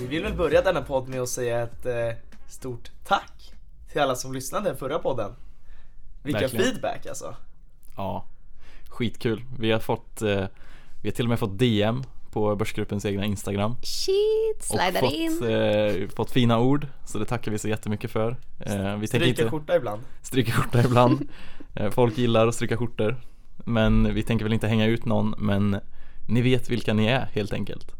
Vi vill väl börja denna podd med att säga ett eh, stort tack till alla som lyssnade förra podden. Vilka Verkligen. feedback alltså. Ja, skitkul. Vi har fått, eh, vi har till och med fått DM på Börsgruppens egna Instagram. Shit, Och slidar fått, in. eh, fått fina ord, så det tackar vi så jättemycket för. Eh, vi Stryka inte skjorta ibland. stryka skjorta ibland. Eh, folk gillar att stryka skjortor. Men vi tänker väl inte hänga ut någon, men ni vet vilka ni är helt enkelt.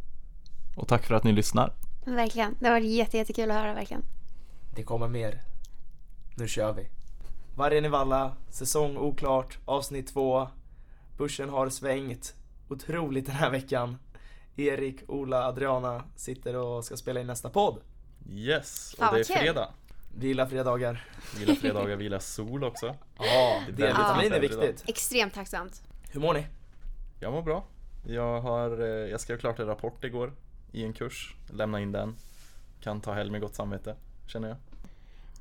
Och tack för att ni lyssnar. Verkligen. Det har varit jätte, jättekul att höra verkligen. Det kommer mer. Nu kör vi. Vargen i Valla, säsong oklart, avsnitt två. Börsen har svängt otroligt den här veckan. Erik, Ola, Adriana sitter och ska spela in nästa podd. Yes, Fan, vad kul. Vi gillar fredagar. Vi gillar fredagar, vi gillar sol också. Ja, Det är D-vitamin är viktigt. Extremt tacksamt. Hur mår ni? Jag mår bra. Jag, har, eh, jag skrev klart en rapport igår i en kurs, lämna in den. Kan ta helg med gott samvete, känner jag.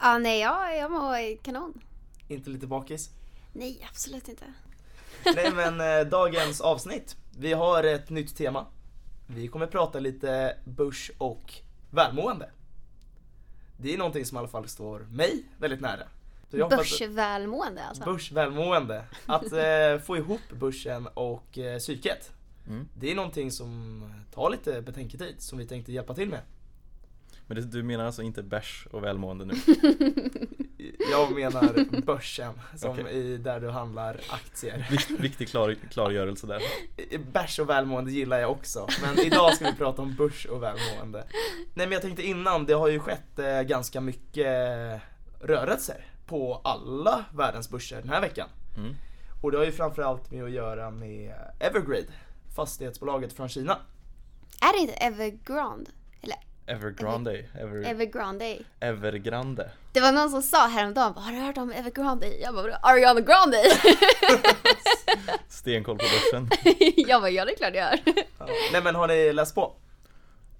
Ja, nej, jag, jag mår kanon. Inte lite bakis? Nej, absolut inte. Nej men eh, dagens avsnitt. Vi har ett nytt tema. Vi kommer prata lite börs och välmående. Det är någonting som i alla fall står mig väldigt nära. Börsvälmående alltså. Börsvälmående. Att eh, få ihop börsen och eh, psyket. Mm. Det är någonting som tar lite betänketid som vi tänkte hjälpa till med. Men det, du menar alltså inte bärs och välmående nu? Jag menar börsen, som Okej. i där du handlar aktier. Vikt, viktig klar, klargörelse där. Bärs och välmående gillar jag också, men idag ska vi prata om börs och välmående. Nej men jag tänkte innan, det har ju skett eh, ganska mycket rörelser på alla världens börser den här veckan. Mm. Och det har ju framförallt med att göra med Evergrande, fastighetsbolaget från Kina. Är det inte Evergrande? Eller Evergrande, Ever, Evergrande? Evergrande. Det var någon som sa häromdagen, har du hört om Evergrande? Jag bara, Ariana Grande? Stenkoll på börsen. jag bara, ja det är klart jag gör. Ja. Nej men har ni läst på?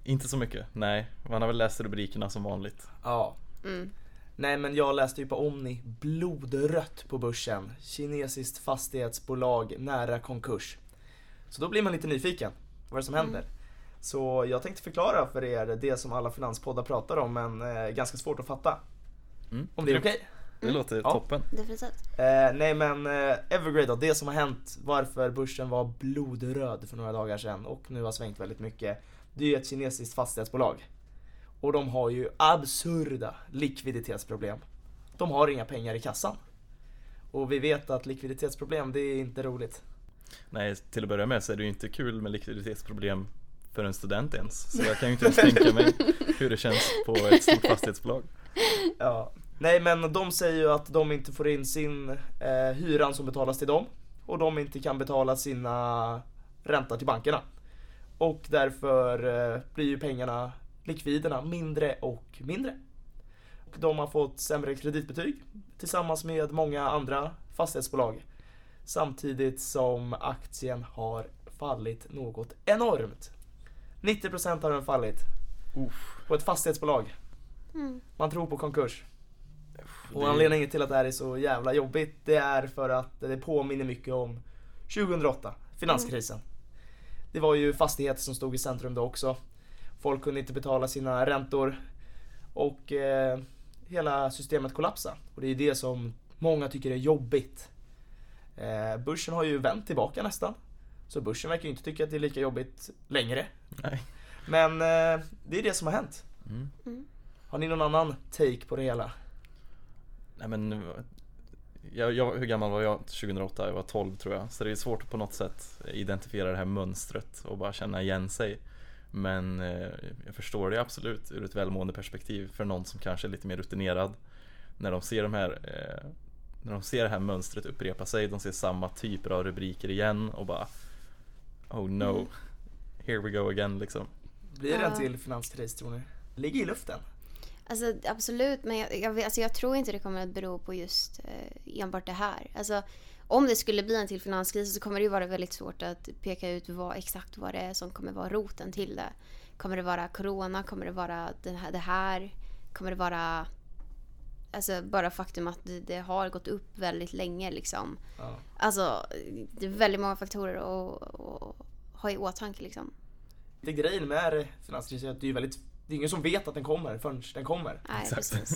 Inte så mycket, nej. Man har väl läst rubrikerna som vanligt. Ja. Mm. Nej men jag läste ju på Omni, blodrött på börsen. Kinesiskt fastighetsbolag nära konkurs. Så då blir man lite nyfiken, vad är det som händer? Så jag tänkte förklara för er det som alla finanspoddar pratar om men eh, ganska svårt att fatta. Mm. Om det är okej? Det låter Ja. toppen. Definitivt. Eh, nej men eh, Evergrande då, det som har hänt, varför börsen var blodröd för några dagar sedan och nu har svängt väldigt mycket. Det är ju ett kinesiskt fastighetsbolag. Och de har ju absurda likviditetsproblem. De har inga pengar i kassan. Och vi vet att likviditetsproblem, det är inte roligt. Nej, till att börja med så är det ju inte kul med likviditetsproblem för en student ens. Så jag kan ju inte ens tänka mig hur det känns på ett stort fastighetsbolag. Ja. Nej men de säger ju att de inte får in sin eh, hyran som betalas till dem. Och de inte kan betala sina ränta till bankerna. Och därför eh, blir ju pengarna, likviderna, mindre och mindre. Och de har fått sämre kreditbetyg tillsammans med många andra fastighetsbolag. Samtidigt som aktien har fallit något enormt. 90% har den fallit. Uff, På ett fastighetsbolag. Mm. Man tror på konkurs. Och det- anledningen till att det här är så jävla jobbigt det är för att det påminner mycket om 2008, finanskrisen. Det var ju fastigheter som stod i centrum då också. Folk kunde inte betala sina räntor och eh, hela systemet kollapsade. Och det är det som många tycker är jobbigt. Eh, börsen har ju vänt tillbaka nästan. Så börsen verkar ju inte tycka att det är lika jobbigt längre. Nej. Men eh, det är det som har hänt. Mm. Har ni någon annan take på det hela? Nej men jag, jag, hur gammal var jag 2008? Jag var 12 tror jag. Så det är svårt att på något sätt identifiera det här mönstret och bara känna igen sig. Men eh, jag förstår det absolut ur ett välmående perspektiv för någon som kanske är lite mer rutinerad. När de ser de här eh, när de ser det här mönstret upprepa sig, de ser samma typer av rubriker igen och bara Oh no, here we go again liksom. Blir det en till finanskris tror ni? Ligger i luften. Alltså absolut, men jag, jag, alltså, jag tror inte det kommer att bero på just eh, enbart det här. Alltså, om det skulle bli en till finanskris så kommer det ju vara väldigt svårt att peka ut vad, exakt vad det är som kommer vara roten till det. Kommer det vara corona? Kommer det vara det här? Det här? Kommer det vara alltså bara faktum att det, det har gått upp väldigt länge liksom. Ja. Alltså det är väldigt många faktorer att, att ha i åtanke liksom. Det grejen med finanskrisen är att det är väldigt det är ingen som vet att den kommer förrän den kommer. Nej.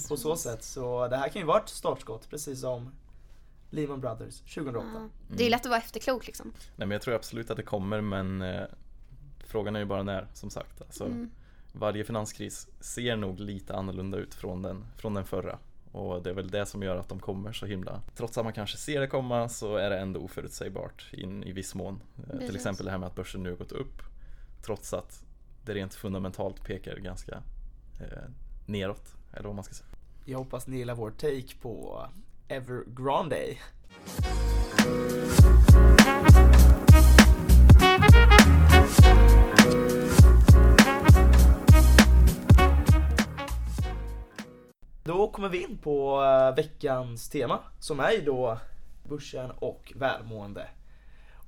På så sätt. Så det här kan ju vara ett startskott precis som Lehman Brothers 2008. Ja. Det är lätt att vara efterklok liksom. Nej men jag tror absolut att det kommer men eh, Frågan är ju bara när som sagt. Alltså, Mm. Varje finanskris ser nog lite annorlunda ut från den, från den förra. Och det är väl det som gör att de kommer så himla Trots att man kanske ser det komma så är det ändå oförutsägbart in, i viss mån. Eh, Precis. Till exempel det här med att börsen nu har gått upp. Trots att det rent fundamentalt pekar ganska eh, neråt. Eller vad man ska säga. Jag hoppas ni gillar vår take på Evergrande. Då kommer vi in på eh, veckans tema som är ju då börsen och välmående.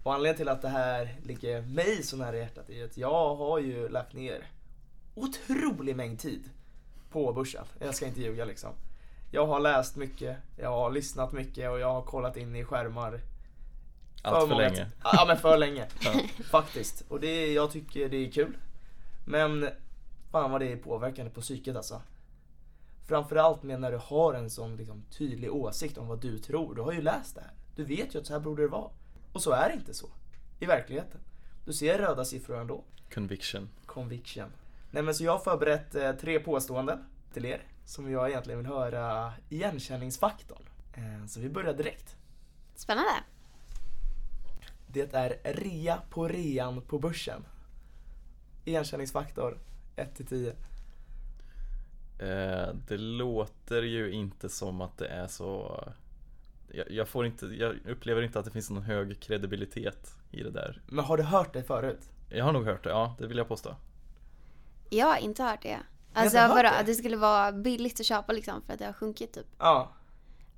Och anledningen till att det här ligger mig så nära hjärtat är att jag har ju lagt ner otrolig mängd tid på börsen. Jag ska inte ljuga liksom. Jag har läst mycket, jag har lyssnat mycket och jag har kollat in i skärmar. Allt för många länge. Ja men för länge. Ja. Faktiskt. Och det, jag tycker det är kul. Men fan vad det är påverkande på psyket alltså. Framförallt med när du har en sån liksom, tydlig åsikt om vad du tror. Du har ju läst det här. Du vet ju att så här borde det vara. Och så är det inte så. I verkligheten. Du ser röda siffror ändå. Conviction. Conviction. Nej men så jag har förberett eh, tre påståenden till er. Som jag egentligen vill höra igenkänningsfaktorn. Eh, så vi börjar direkt. Spännande. Det är rea på rean på börsen. Igenkänningsfaktor 1 till 10. Eh, det låter ju inte som att det är så jag, jag får inte, jag upplever inte att det finns någon hög kredibilitet i det där Men har du hört det förut? Jag har nog hört det, ja det vill jag påstå Jag har inte hört det. Alltså vadå? det? Att det skulle vara billigt att köpa liksom för att det har sjunkit typ. Ja.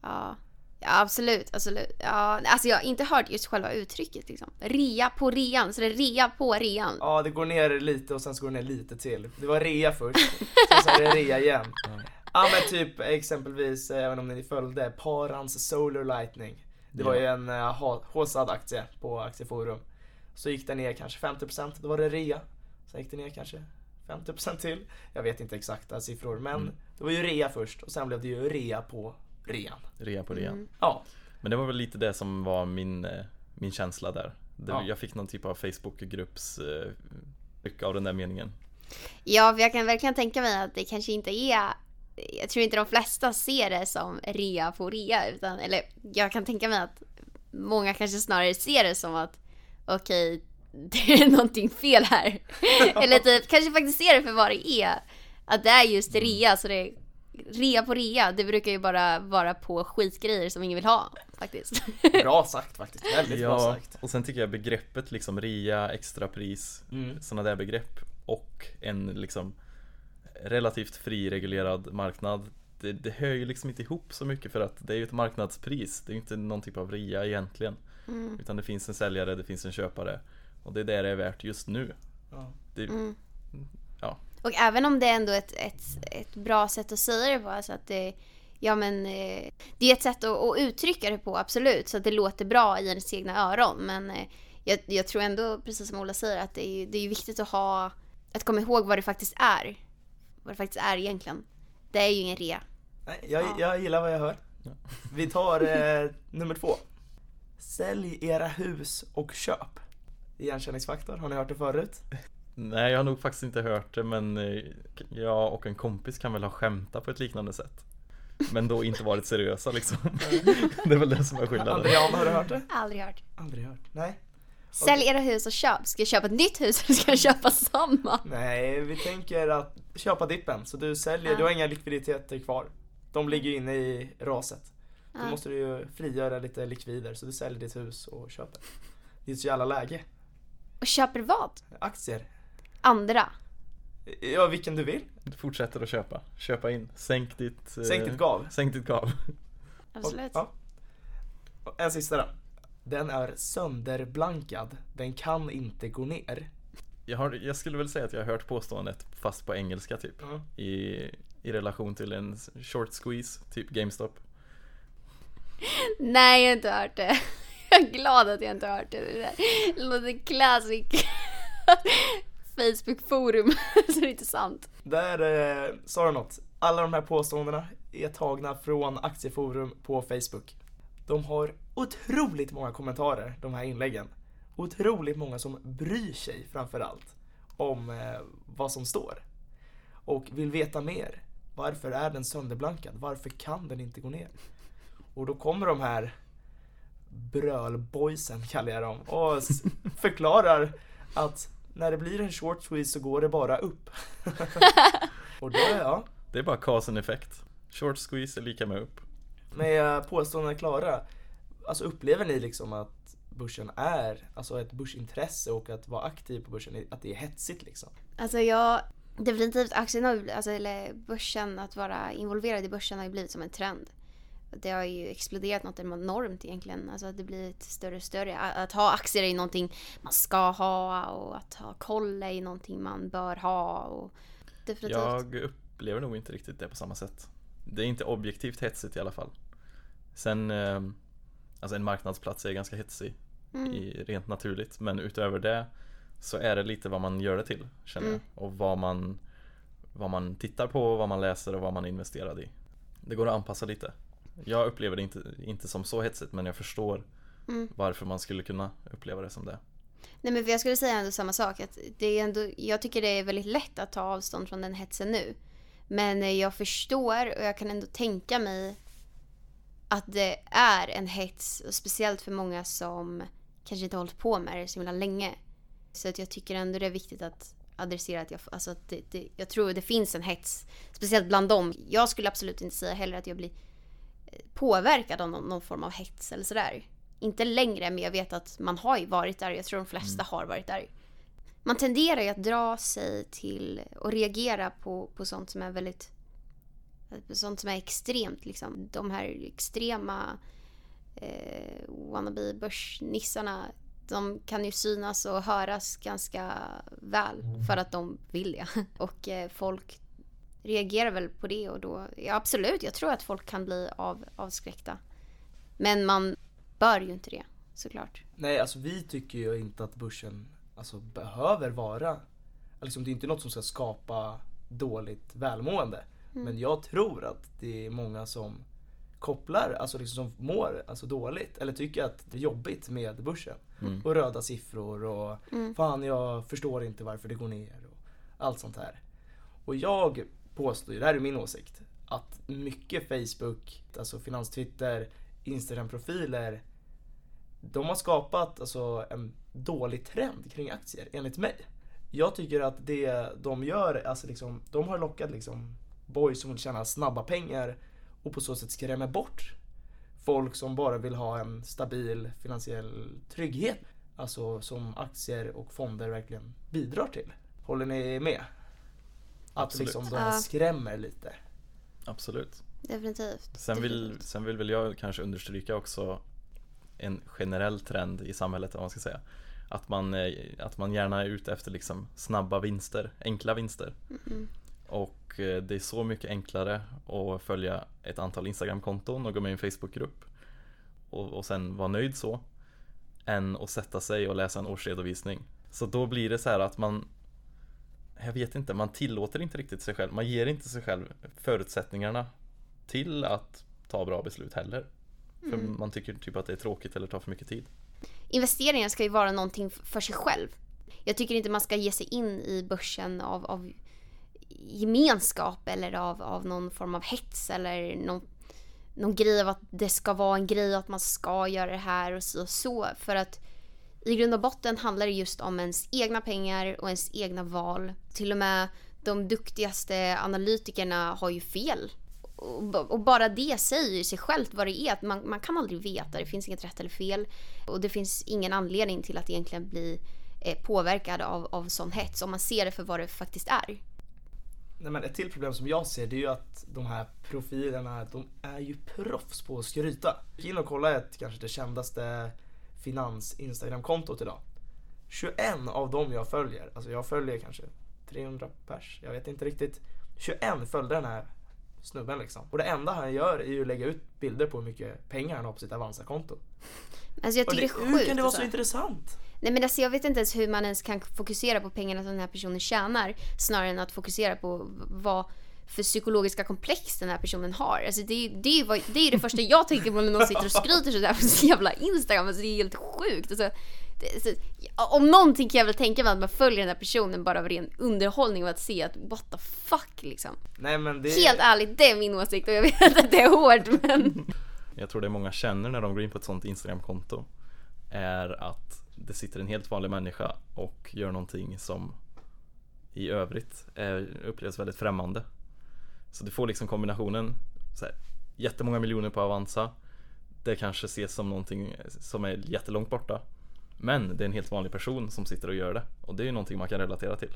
Ja. Ja absolut, absolut. Ja, alltså jag har inte hört just själva uttrycket liksom. Rea på rean, så det är rea på rean. Ja, det går ner lite och sen så går det ner lite till. Det var rea först, sen så är det rea igen. Ja men typ exempelvis, eh, även om ni följde, Parans Solar Lightning. Det var ju en uh, håsad aktie på Aktieforum. Så gick den ner kanske 50%, då var det rea. Sen gick det ner kanske 50% till. Jag vet inte exakta siffror men Mm. det var ju rea först och sen blev det ju rea på rean. Rea på rean Mm. Ja, Men det var väl lite det som var min, eh, min känsla där det, Ja. Jag fick någon typ av Facebookgrupps eh, tryck av den där meningen Ja, för jag kan verkligen tänka mig att det kanske inte är jag tror inte de flesta ser det som rea på rea utan, eller jag kan tänka mig att många kanske snarare ser det som att okej, det är någonting fel här. eller typ, kanske faktiskt ser det för vad det är. Att det är just rea, så det är rea på rea. Det brukar ju bara vara på skitgrejer som ingen vill ha faktiskt. bra sagt faktiskt. Väldigt bra Ja, sagt. och sen tycker jag begreppet liksom rea, extrapris, Mm. sådana där begrepp och en liksom relativt frireglerad marknad det, det hör ju liksom inte ihop så mycket för att det är ju ett marknadspris Det är ju inte någon typ av rea egentligen Mm. Utan det finns en säljare, det finns en köpare Och det är det det är värt just nu Ja. det, Mm. Och även om det är ändå ett, ett, ett bra sätt att säga det på, alltså att det, ja men, eh, det är ett sätt att, att uttrycka det på, absolut, så att det låter bra i ens egna öron. Men eh, jag, jag tror ändå, precis som Ola säger, att det är, det är viktigt att ha, att komma ihåg vad det faktiskt är. Vad det faktiskt är egentligen. Det är ju ingen rea. Nej, jag, Ja. jag gillar vad jag hör. Vi tar eh, nummer två. Sälj era hus och köp. Igenkänningsfaktor, har ni hört det förut? Nej jag har nog faktiskt inte hört det men eh, jag och en kompis kan väl ha skämtat på ett liknande sätt Men då inte varit seriösa liksom Det är väl det som är skillnaden Andrean, har du hört det? Aldrig hört. Aldrig hört. Nej. Sälj era hus och köp. Ska jag köpa ett nytt hus eller ska jag köpa samma? Nej, vi tänker att köpa dippen. Så du säljer, Ja. du har inga likviditeter kvar. De ligger ju inne i raset. Då Ja. måste du ju frigöra lite likvider så du säljer ditt hus och köper. Det är ett jävla läge. Och köper vad? Aktier. Andra. Ja, vilken du vill. Du fortsätter att köpa, köpa in, sänk ditt eh, Sänk ditt gav. Sänk ditt gav Absolut. Ja. Och En sista då. Den är sönderblankad. Den kan inte gå ner. jag, har, jag skulle väl säga att jag har hört påståendet fast på engelska typ Mm. i, i relation till en short squeeze, typ GameStop? Nej, jag har inte hört det. Jag är glad att jag inte har hört det. Det låter classic. Facebook-forum, så det är inte sant. Där eh, sa du något. Alla de här påståendena är tagna från Aktieforum på Facebook. De har otroligt många kommentarer, de här inläggen. Otroligt många som bryr sig framför allt om eh, vad som står. Och vill veta mer. Varför är den sönderblankad? Varför kan den inte gå ner? Och då kommer de här brölboysen kallar jag dem och förklarar att när det blir en short squeeze så går det bara upp. och då, ja, Det är bara cause and effect. Short squeeze är lika med upp. med påståendena klara. Alltså upplever ni liksom att börsen är, alltså ett börsintresse och att vara aktiv på börsen, att det är hetsigt liksom? Alltså jag, definitivt aktien har alltså, eller börsen, att vara involverad i börsen har ju blivit som en trend. Det har ju exploderat något enormt egentligen. Alltså att det blir ett större och större. Att ha aktier är ju någonting man ska ha och att ha koll är ju någonting man bör ha. Och definitivt. Jag upplever nog inte riktigt det på samma sätt. Det är inte objektivt hetsigt i alla fall. Sen, eh, alltså en marknadsplats är ganska hetsig Mm. i, rent naturligt. Men utöver det så är det lite vad man gör det till, känner Mm. jag. Och vad man, vad man tittar på, vad man läser och vad man är investerad i. Det går att anpassa lite. Jag upplever det inte, inte som så hetsigt men jag förstår Mm. varför man skulle kunna uppleva det som det. Nej men jag skulle säga ändå samma sak. Att det är ändå, jag tycker det är väldigt lätt att ta avstånd från den hetsen nu. Men eh, jag förstår och jag kan ändå tänka mig att det är en hets. Och speciellt för många som kanske inte har hållit på med det så himla länge. Så att jag tycker ändå det är viktigt att adressera att jag, alltså att det, det, jag tror det finns en hets. Speciellt bland dem. Jag skulle absolut inte säga heller att jag blir påverkad av någon, någon form av hets eller sådär. Inte längre, men jag vet att man har ju varit där. Jag tror de flesta har varit där. Man tenderar ju att dra sig till och reagera på, på sånt som är väldigt sånt som är extremt liksom. De här extrema eh, wannabe börsnissarna de kan ju synas och höras ganska väl för att de vill det. Och eh, folk reagerar väl på det och då, ja absolut, jag tror att folk kan bli av, avskräckta. Men man bör ju inte det, såklart. Nej, alltså vi tycker ju inte att börsen alltså, behöver vara, liksom, det är inte något som ska skapa dåligt välmående. Men jag tror att det är många som kopplar, alltså liksom som mår alltså dåligt eller tycker att det är jobbigt med börsen. Mm. Och röda siffror och Mm. fan jag förstår inte varför det går ner och allt sånt här. Och jag påstår ju, det här är min åsikt, att mycket Facebook, alltså finanstwitter, Instagram-profiler de har skapat alltså, en dålig trend kring aktier, enligt mig. Jag tycker att det de gör, alltså liksom, de har lockat liksom boys som vill tjäna snabba pengar och på så sätt skrämmer bort folk som bara vill ha en stabil finansiell trygghet. Alltså som aktier och fonder verkligen bidrar till. Håller ni med? Att Absolut. liksom de Ja. skrämmer lite. Absolut. Definitivt. Sen vill, sen vill väl jag kanske understryka också en generell trend i samhället, om man ska säga. Att man, eh, att man gärna är ute efter liksom snabba vinster, enkla vinster. Mm. Och eh, det är så mycket enklare att följa ett antal Instagram-konton och gå med i en Facebookgrupp och, och sen vara nöjd så än att sätta sig och läsa en årsredovisning. Så då blir det så här att man jag vet inte, man tillåter inte riktigt sig själv. Man ger inte sig själv förutsättningarna till att ta bra beslut heller. För man tycker typ att det är tråkigt eller tar för mycket tid. Investeringar ska ju vara någonting för sig själv. Jag tycker inte man ska ge sig in i börsen av, av gemenskap eller av, av någon form av hets eller någon, någon grej av att det ska vara en grej att man ska göra det här och så och så. För att i grund och botten handlar det just om ens egna pengar och ens egna val. Till och med de duktigaste analytikerna har ju fel. Och och bara det säger ju sig självt vad det är. Att man, man kan aldrig veta, det finns inget rätt eller fel. Och det finns ingen anledning till att egentligen bli eh, påverkad av, av sån hets om man ser det för vad det faktiskt är. Nej, men ett till problem som jag ser det är ju att de här profilerna, de är ju proffs på att skryta. Jag gick in och kolla ett, kanske det kändaste finans Instagram-kontot idag. 21 av dem jag följer, alltså jag följer kanske 300 pers, jag vet inte riktigt. 21 följde den här snubben liksom. Och det enda han gör är ju att lägga ut bilder på hur mycket pengar han har på sitt Avanza-konto. Alltså jag tycker det, det, är hur sjukt. kan det vara så alltså. intressant? Nej men alltså jag vet inte ens hur man ens kan fokusera på pengarna som den här personen tjänar snarare än att fokusera på vad för psykologiska komplex den här personen har. Alltså det, är- det, är det är det första jag tänker på när någon sitter och skryter sådär på sin jävla Instagram. Alltså det är helt sjukt. Alltså, det, så, om någonting kan jag väl tänka mig att man följer den här personen bara av ren underhållning och att se att what the fuck liksom. Nej men det Helt ärligt, det är min åsikt och jag vet att det är hårt men... Jag tror det många känner när de går in på ett sånt Instagramkonto är att det sitter en helt vanlig människa och gör någonting som i övrigt är, upplevs väldigt främmande. Så du får liksom kombinationen så här, jättemånga miljoner på Avanza. Det kanske ses som någonting som är jättelångt borta. Men det är en helt vanlig person som sitter och gör det. Och det är ju någonting man kan relatera till.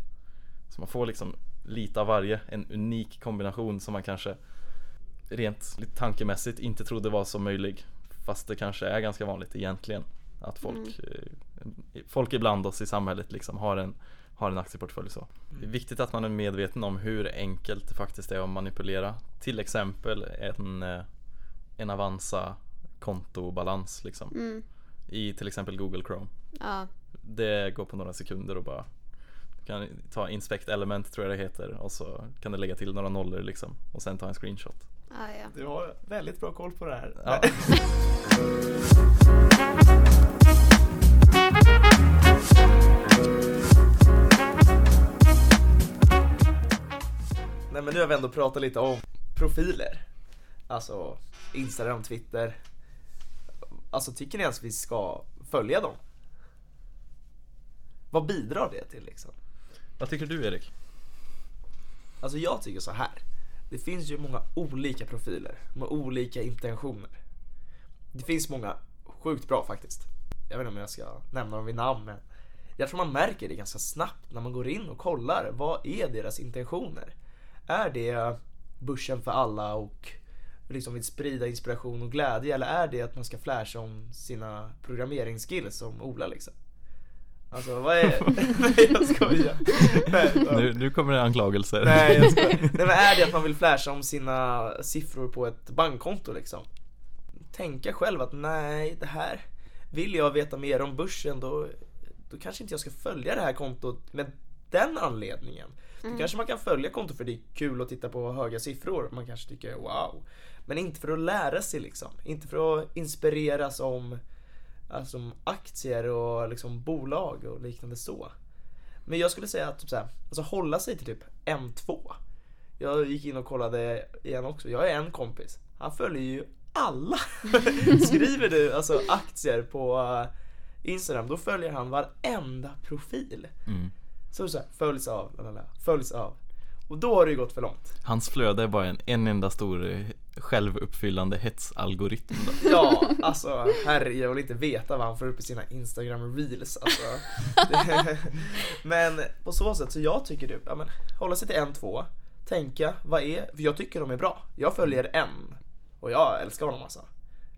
Så man får liksom lite av varje, en unik kombination som man kanske rent lite tankemässigt inte trodde var så möjlig. Fast det kanske är ganska vanligt egentligen. Att folk, eh, folk ibland oss i samhället liksom har en, har en aktieportfölj så. Det är viktigt att man är medveten om hur enkelt det faktiskt är att manipulera. Till exempel en, eh, en Avanza kontobalans liksom. Mm, I till exempel Google Chrome. ja. Det går på några sekunder och bara kan ta inspect element tror jag det heter och så kan du lägga till några nollor liksom och sen ta en screenshot. Ja, ja. Du har väldigt bra koll på det här. Ja. vi ändå pratat lite om profiler. Alltså Instagram, Twitter. Alltså tycker ni att vi ska följa dem? Vad bidrar det till liksom? Vad tycker du Erik? Alltså jag tycker så här. Det finns ju många olika profiler med olika intentioner. Det finns många sjukt bra faktiskt. Jag vet inte om jag ska nämna dem vid namn men jag tror man märker det ganska snabbt när man går in och kollar. Vad är deras intentioner? Är det börsen för alla och liksom vill sprida inspiration och glädje eller är det att man ska flasha om sina programmeringsskills som Ola liksom? Alltså vad är... Nej jag skojar. Nej, Nu, nu kommer det anklagelser. Nej, jag skojar. Nej men är det att man vill flasha om sina siffror på ett bankkonto liksom? Tänka själv att nej, det här vill jag veta mer om börsen då, då kanske inte jag ska följa det här kontot med den anledningen. Då kanske man kan följa kontot för det är kul att titta på höga siffror. Man kanske tycker wow. Men inte för att lära sig liksom. Inte för att inspireras om alltså, aktier och liksom bolag och liknande så. Men jag skulle säga att typ så här, alltså hålla sig till typ M2. Jag gick in och kollade igen också. Jag är en kompis. Han följer ju alla. Skriver du alltså aktier på eh, Instagram då följer han varenda profil. Mm. Så så här, följs av, lalala, följs av. Och då har det ju gått för långt. Hans flöde är bara en, en enda stor eh, självuppfyllande hetsalgoritm då. Ja, alltså herre, jag vill inte veta vad han får upp i sina Instagram reels alltså. Det, men på så sätt, så jag tycker typ, ja men hålla sig till en, två, tänka, vad är, för jag tycker de är bra. Jag följer en och jag älskar honom alltså.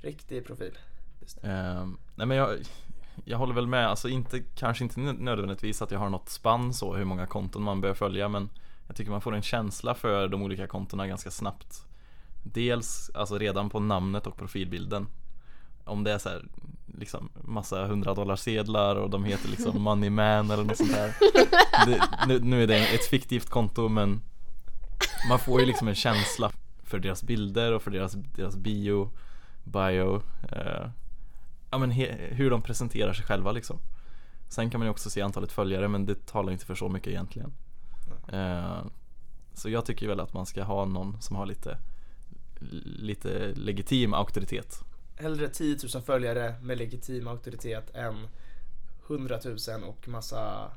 Riktig profil. Det. Ehm, nej men jag, jag håller väl med, alltså inte, kanske inte nödvändigtvis att jag har något spann så hur många konton man bör följa men jag tycker man får en känsla för de olika kontona ganska snabbt. Dels alltså redan på namnet och profilbilden. Om det är så här, liksom massa 100 dollar sedlar och de heter liksom Money Man eller något sånt där. Det, nu, nu är det ett fiktivt konto men man får ju liksom en känsla för deras bilder och för deras, deras bio, bio, eh, ja men hur de presenterar sig själva liksom. Sen kan man ju också se antalet följare men det talar inte för så mycket egentligen. Eh, så jag tycker väl att man ska ha någon som har lite, lite legitim auktoritet. Hellre 10 000 följare med legitim auktoritet än 100 000 och massa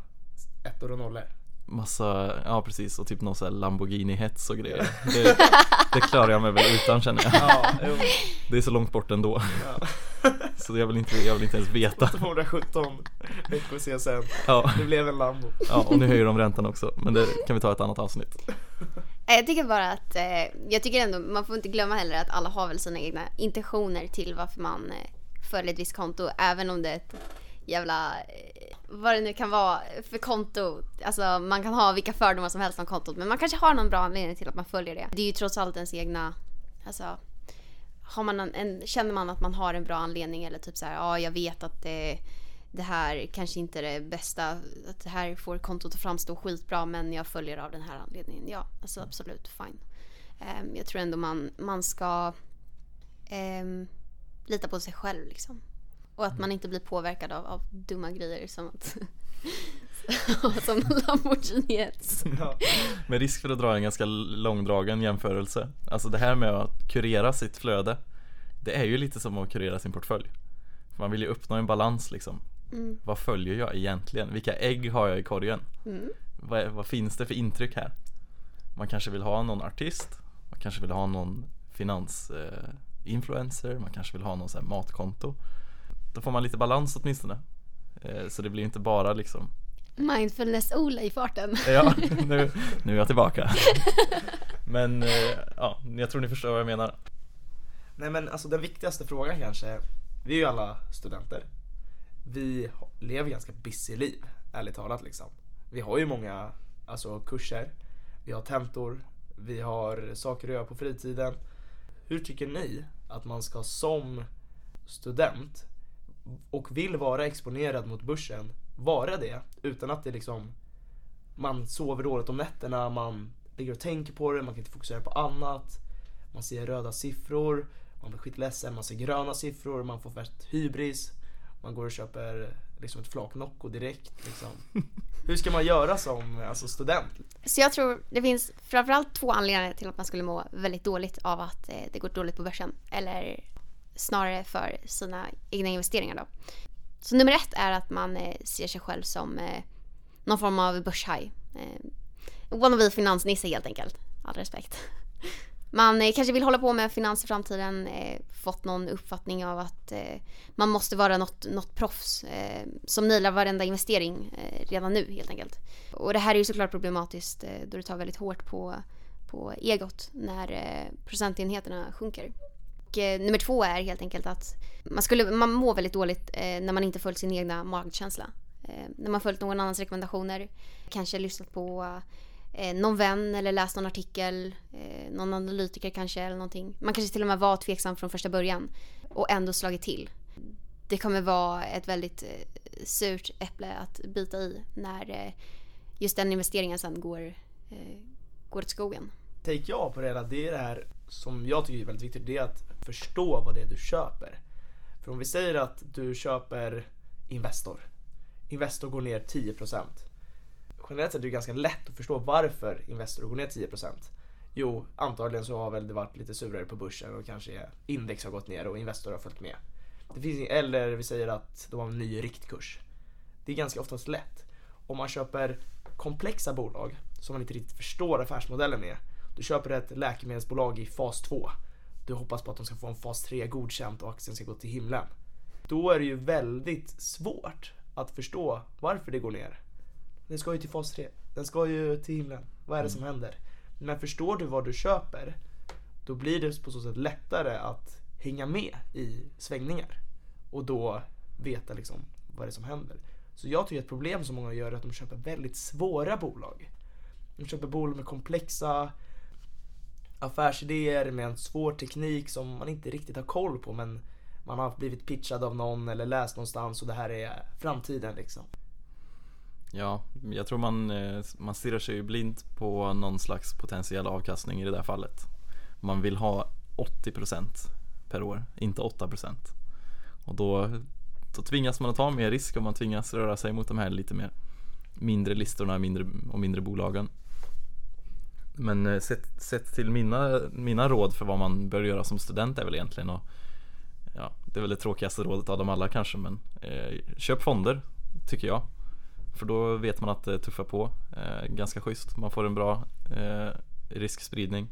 ettor och nollor. Massa, ja precis och typ någon sån här Lamborghini-hets och grejer. Det, det klarar jag mig väl utan känner jag. Ja, jo. Det är så långt bort ändå. Ja. Så jag vill inte, jag vill inte ens veta. 217 veckor CSN. Ja, Det blev en Lambo. ja, och nu höjer de räntan också. Men det kan vi ta ett annat avsnitt. Jag tycker bara att, eh, jag tycker ändå, man får inte glömma heller att alla har väl sina egna intentioner till varför man eh, följer ett visst konto. Även om det är ett jävla, eh, vad det nu kan vara för konto. Alltså man kan ha vilka fördomar som helst om kontot men man kanske har någon bra anledning till att man följer det. Det är ju trots allt ens egna, alltså har man en, en, känner man att man har en bra anledning eller typ så här, ja jag vet att det, det här kanske inte är det bästa, att det här får kontot att framstå skitbra men jag följer av den här anledningen. Ja, alltså absolut fine. Um, jag tror ändå man, man ska um, lita på sig själv liksom. Och att man inte blir påverkad av, av dumma grejer som att som Lamborghini ja. Med risk för att dra en ganska långdragen jämförelse Alltså det här med att kurera sitt flöde Det är ju lite som att kurera sin portfölj Man vill ju uppnå en balans liksom mm. Vad följer jag egentligen? Vilka ägg har jag i korgen? Mm. Vad, vad, finns det för intryck här? Man kanske vill ha någon artist Man kanske vill ha någon finansinfluencer eh, Man kanske vill ha någon så matkonto Då får man lite balans åtminstone eh, Så det blir inte bara liksom Mindfulness-Ola i farten. Ja, nu, nu är jag tillbaka. Men eh, ja, jag tror ni förstår vad jag menar. Nej men alltså den viktigaste frågan kanske, vi är ju alla studenter. Vi lever ganska busy liv, ärligt talat liksom. Vi har ju många alltså, kurser, vi har tentor, vi har saker att göra på fritiden. Hur tycker ni att man ska som student och vill vara exponerad mot börsen vara det utan att det liksom man sover dåligt om nätterna, man ligger och tänker på det, man kan inte fokusera på annat. Man ser röda siffror, man blir skitledsen, man ser gröna siffror, man får värst hybris. Man går och köper liksom ett flak Nocco direkt liksom. Hur ska man göra som alltså, student? Så jag tror det finns framförallt två anledningar till att man skulle må väldigt dåligt av att eh, det går dåligt på börsen. Eller snarare för sina egna investeringar då. Så nummer ett är att man eh, ser sig själv som eh, någon form av börshaj. Eh, wannabe finansnisse helt enkelt. All respekt. Man eh, kanske vill hålla på med finans i framtiden, eh, fått någon uppfattning av att eh, man måste vara något, något proffs eh, som nailar varenda investering eh, redan nu helt enkelt. Och det här är ju såklart problematiskt eh, då det tar väldigt hårt på, på egot när eh, procentenheterna sjunker. Och, eh, nummer två är helt enkelt att man, skulle, man mår väldigt dåligt eh, när man inte följt sin egna magkänsla. Eh, när man följt någon annans rekommendationer, kanske lyssnat på eh, någon vän eller läst någon artikel, eh, någon analytiker kanske eller någonting. Man kanske till och med var tveksam från första början och ändå slagit till. Det kommer vara ett väldigt eh, surt äpple att bita i när eh, just den investeringen sen går, eh, går åt skogen. Take jag på det, det är det här som jag tycker är väldigt viktigt, det är att förstå vad det är du köper. För om vi säger att du köper Investor. Investor går ner 10%. Generellt sett är det ganska lätt att förstå varför Investor går ner 10%. Jo, antagligen så har väl det varit lite surare på börsen och kanske index har gått ner och Investor har följt med. Det finns, eller vi säger att de har en ny riktkurs. Det är ganska oftast lätt. Om man köper komplexa bolag som man inte riktigt förstår affärsmodellen med. Du köper ett läkemedelsbolag i fas 2 du hoppas på att de ska få en fas 3 godkänt och aktien ska gå till himlen. Då är det ju väldigt svårt att förstå varför det går ner. Den ska ju till fas 3. Den ska ju till himlen. Vad är det som mm. händer? Men förstår du vad du köper, då blir det på så sätt lättare att hänga med i svängningar. Och då veta liksom vad det är som händer. Så jag tycker ett problem som många gör är att de köper väldigt svåra bolag. De köper bolag med komplexa affärsidéer med en svår teknik som man inte riktigt har koll på men man har blivit pitchad av någon eller läst någonstans och det här är framtiden liksom. Ja, jag tror man, eh, man stirrar sig blint på någon slags potentiell avkastning i det där fallet. Man vill ha 80% per år, inte 8%. Och då, då tvingas man att ta mer risk och man tvingas röra sig mot de här lite mer mindre listorna mindre, och mindre bolagen. Men eh, sett, sett till mina, mina råd för vad man bör göra som student är väl egentligen och ja, det är väl det tråkigaste rådet av dem alla kanske men eh, köp fonder tycker jag. För då vet man att det tuffar på eh, ganska schysst. Man får en bra eh, riskspridning.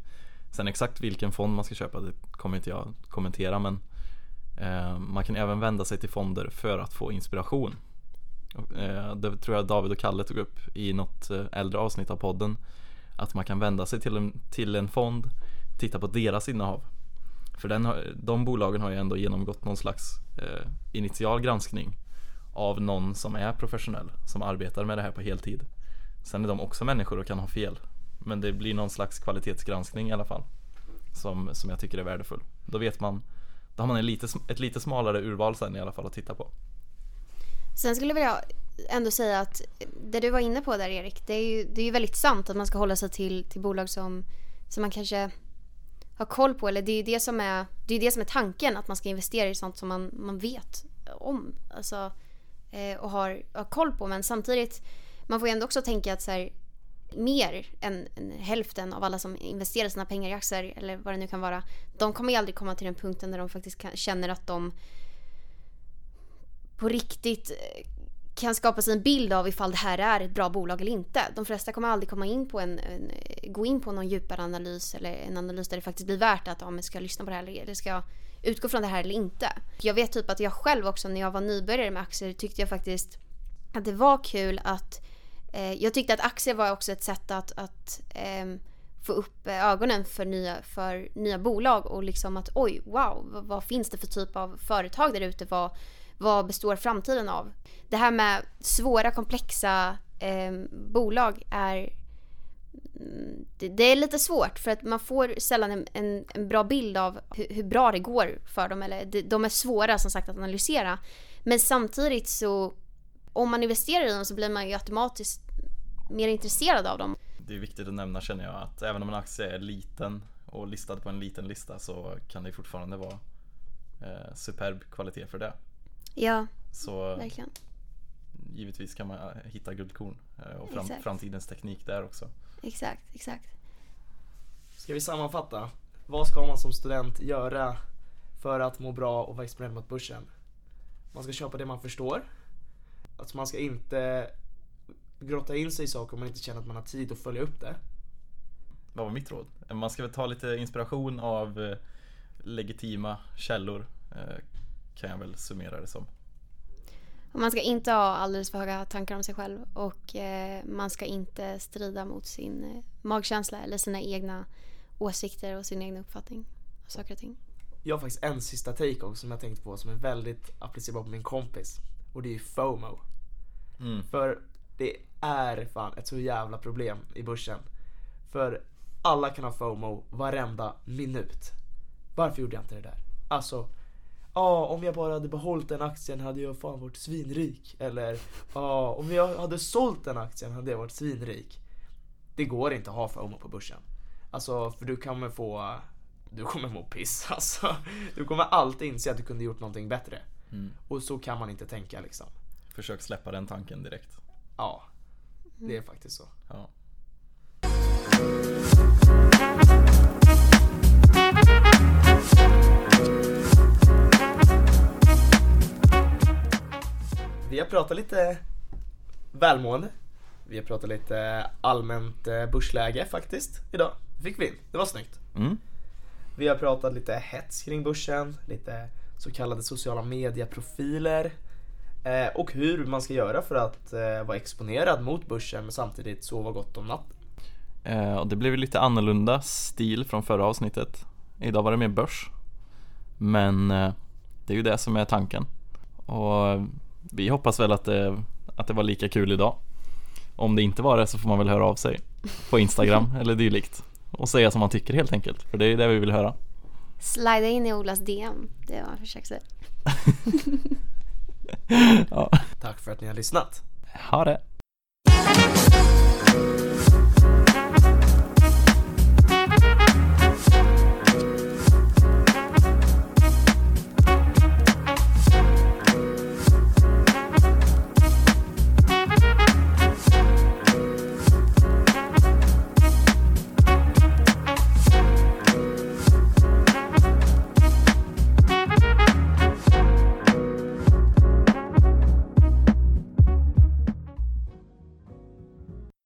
Sen exakt vilken fond man ska köpa det kommer inte jag kommentera men eh, man kan även vända sig till fonder för att få inspiration. Eh, det tror jag David och Kalle tog upp i något eh, äldre avsnitt av podden att man kan vända sig till en, till en fond, titta på deras innehav. För den de bolagen har ju ändå genomgått någon slags eh, initial granskning av någon som är professionell, som arbetar med det här på heltid. Sen är de också människor och kan ha fel. Men det blir någon slags kvalitetsgranskning i alla fall. Som, som jag tycker är värdefull. Då vet man, då har man en lite, ett lite smalare urval sen i alla fall att titta på. Sen skulle jag vilja ändå säga att det du var inne på där Erik, det är ju, det är ju väldigt sant att man ska hålla sig till, till bolag som, som man kanske har koll på. Eller det är ju det som är, det är det som är tanken, att man ska investera i sånt som man, man vet om. Alltså, eh, och har, har koll på. Men samtidigt, man får ju ändå också tänka att så här, mer än, än, hälften av alla som investerar sina pengar i aktier eller vad det nu kan vara. De kommer ju aldrig komma till den punkten där de faktiskt kan, känner att de på riktigt eh, kan skapa sig en bild av ifall det här är ett bra bolag eller inte. De flesta kommer aldrig komma in på en, en gå in på någon djupare analys eller en analys där det faktiskt blir värt att ja, men ska jag lyssna på det här eller ska jag utgå från det här eller inte. Jag vet typ att jag själv också när jag var nybörjare med aktier tyckte jag faktiskt att det var kul att eh, jag tyckte att aktier var också ett sätt att, att eh, få upp eh, ögonen för nya, för nya bolag och liksom att oj, wow, vad, vad finns det för typ av företag där ute? Vad, vad består framtiden av? Det här med svåra, komplexa eh, bolag är mm, det, det, är lite svårt för att man får sällan en, en, en bra bild av hur, hur, bra det går för dem. Eller de, de är svåra som sagt att analysera. Men samtidigt så om man investerar i dem så blir man ju automatiskt mer intresserad av dem. Det är viktigt att nämna känner jag att även om en aktie är liten och listad på en liten lista så kan det fortfarande vara eh, superb kvalitet för det. Ja, så verkligen. Givetvis kan man eh, hitta guldkorn eh, och fram, framtidens teknik där också. Exakt, exakt. Ska vi sammanfatta? Vad ska man som student göra för att må bra och vara exponent mot börsen? Man ska köpa det man förstår. Alltså man ska inte grotta in sig i saker om man inte känner att man har tid att följa upp det. Vad var mitt råd? Man ska väl ta lite inspiration av eh, legitima källor kan jag väl summera det som. Man ska inte ha alldeles för höga tankar om sig själv och eh, man ska inte strida mot sin eh, magkänsla eller sina egna åsikter och sin egen uppfattning av saker och ting. Jag har faktiskt en sista take också som jag tänkt på som är väldigt applicerbar på min kompis och det är FOMO. Mm. För det är fan ett så jävla problem i börsen. För alla kan ha FOMO varenda minut. Varför gjorde jag inte det där? Alltså Ja, om jag bara hade behållit den aktien hade jag fan varit svinrik. Eller ja, om jag hade sålt den aktien hade jag varit svinrik. Det går inte att ha FOMO på börsen. Alltså, för du kommer få du kommer må piss alltså. Du kommer alltid inse att du kunde gjort någonting bättre. Mm. Och så kan man inte tänka liksom. Försök släppa den tanken direkt. Ja, det är faktiskt så. Ja. Vi har pratat lite välmående. Vi har pratat lite allmänt eh, börsläge faktiskt idag. Det fick vi in, det var snyggt. Mm. Vi har pratat lite hets kring börsen, lite så kallade sociala medieprofiler eh, och hur man ska göra för att eh, vara exponerad mot börsen men samtidigt sova gott om natten. Eh, det blev lite annorlunda stil från förra avsnittet. Idag var det mer börs. Men det är ju det som är tanken. Och vi hoppas väl att det, att det var lika kul idag. Om det inte var det så får man väl höra av sig på Instagram eller dylikt och säga som man tycker helt enkelt, för det är det vi vill höra. Slida in i Olas DM, det var vad jag säga. ja. Tack för att ni har lyssnat. Ha det!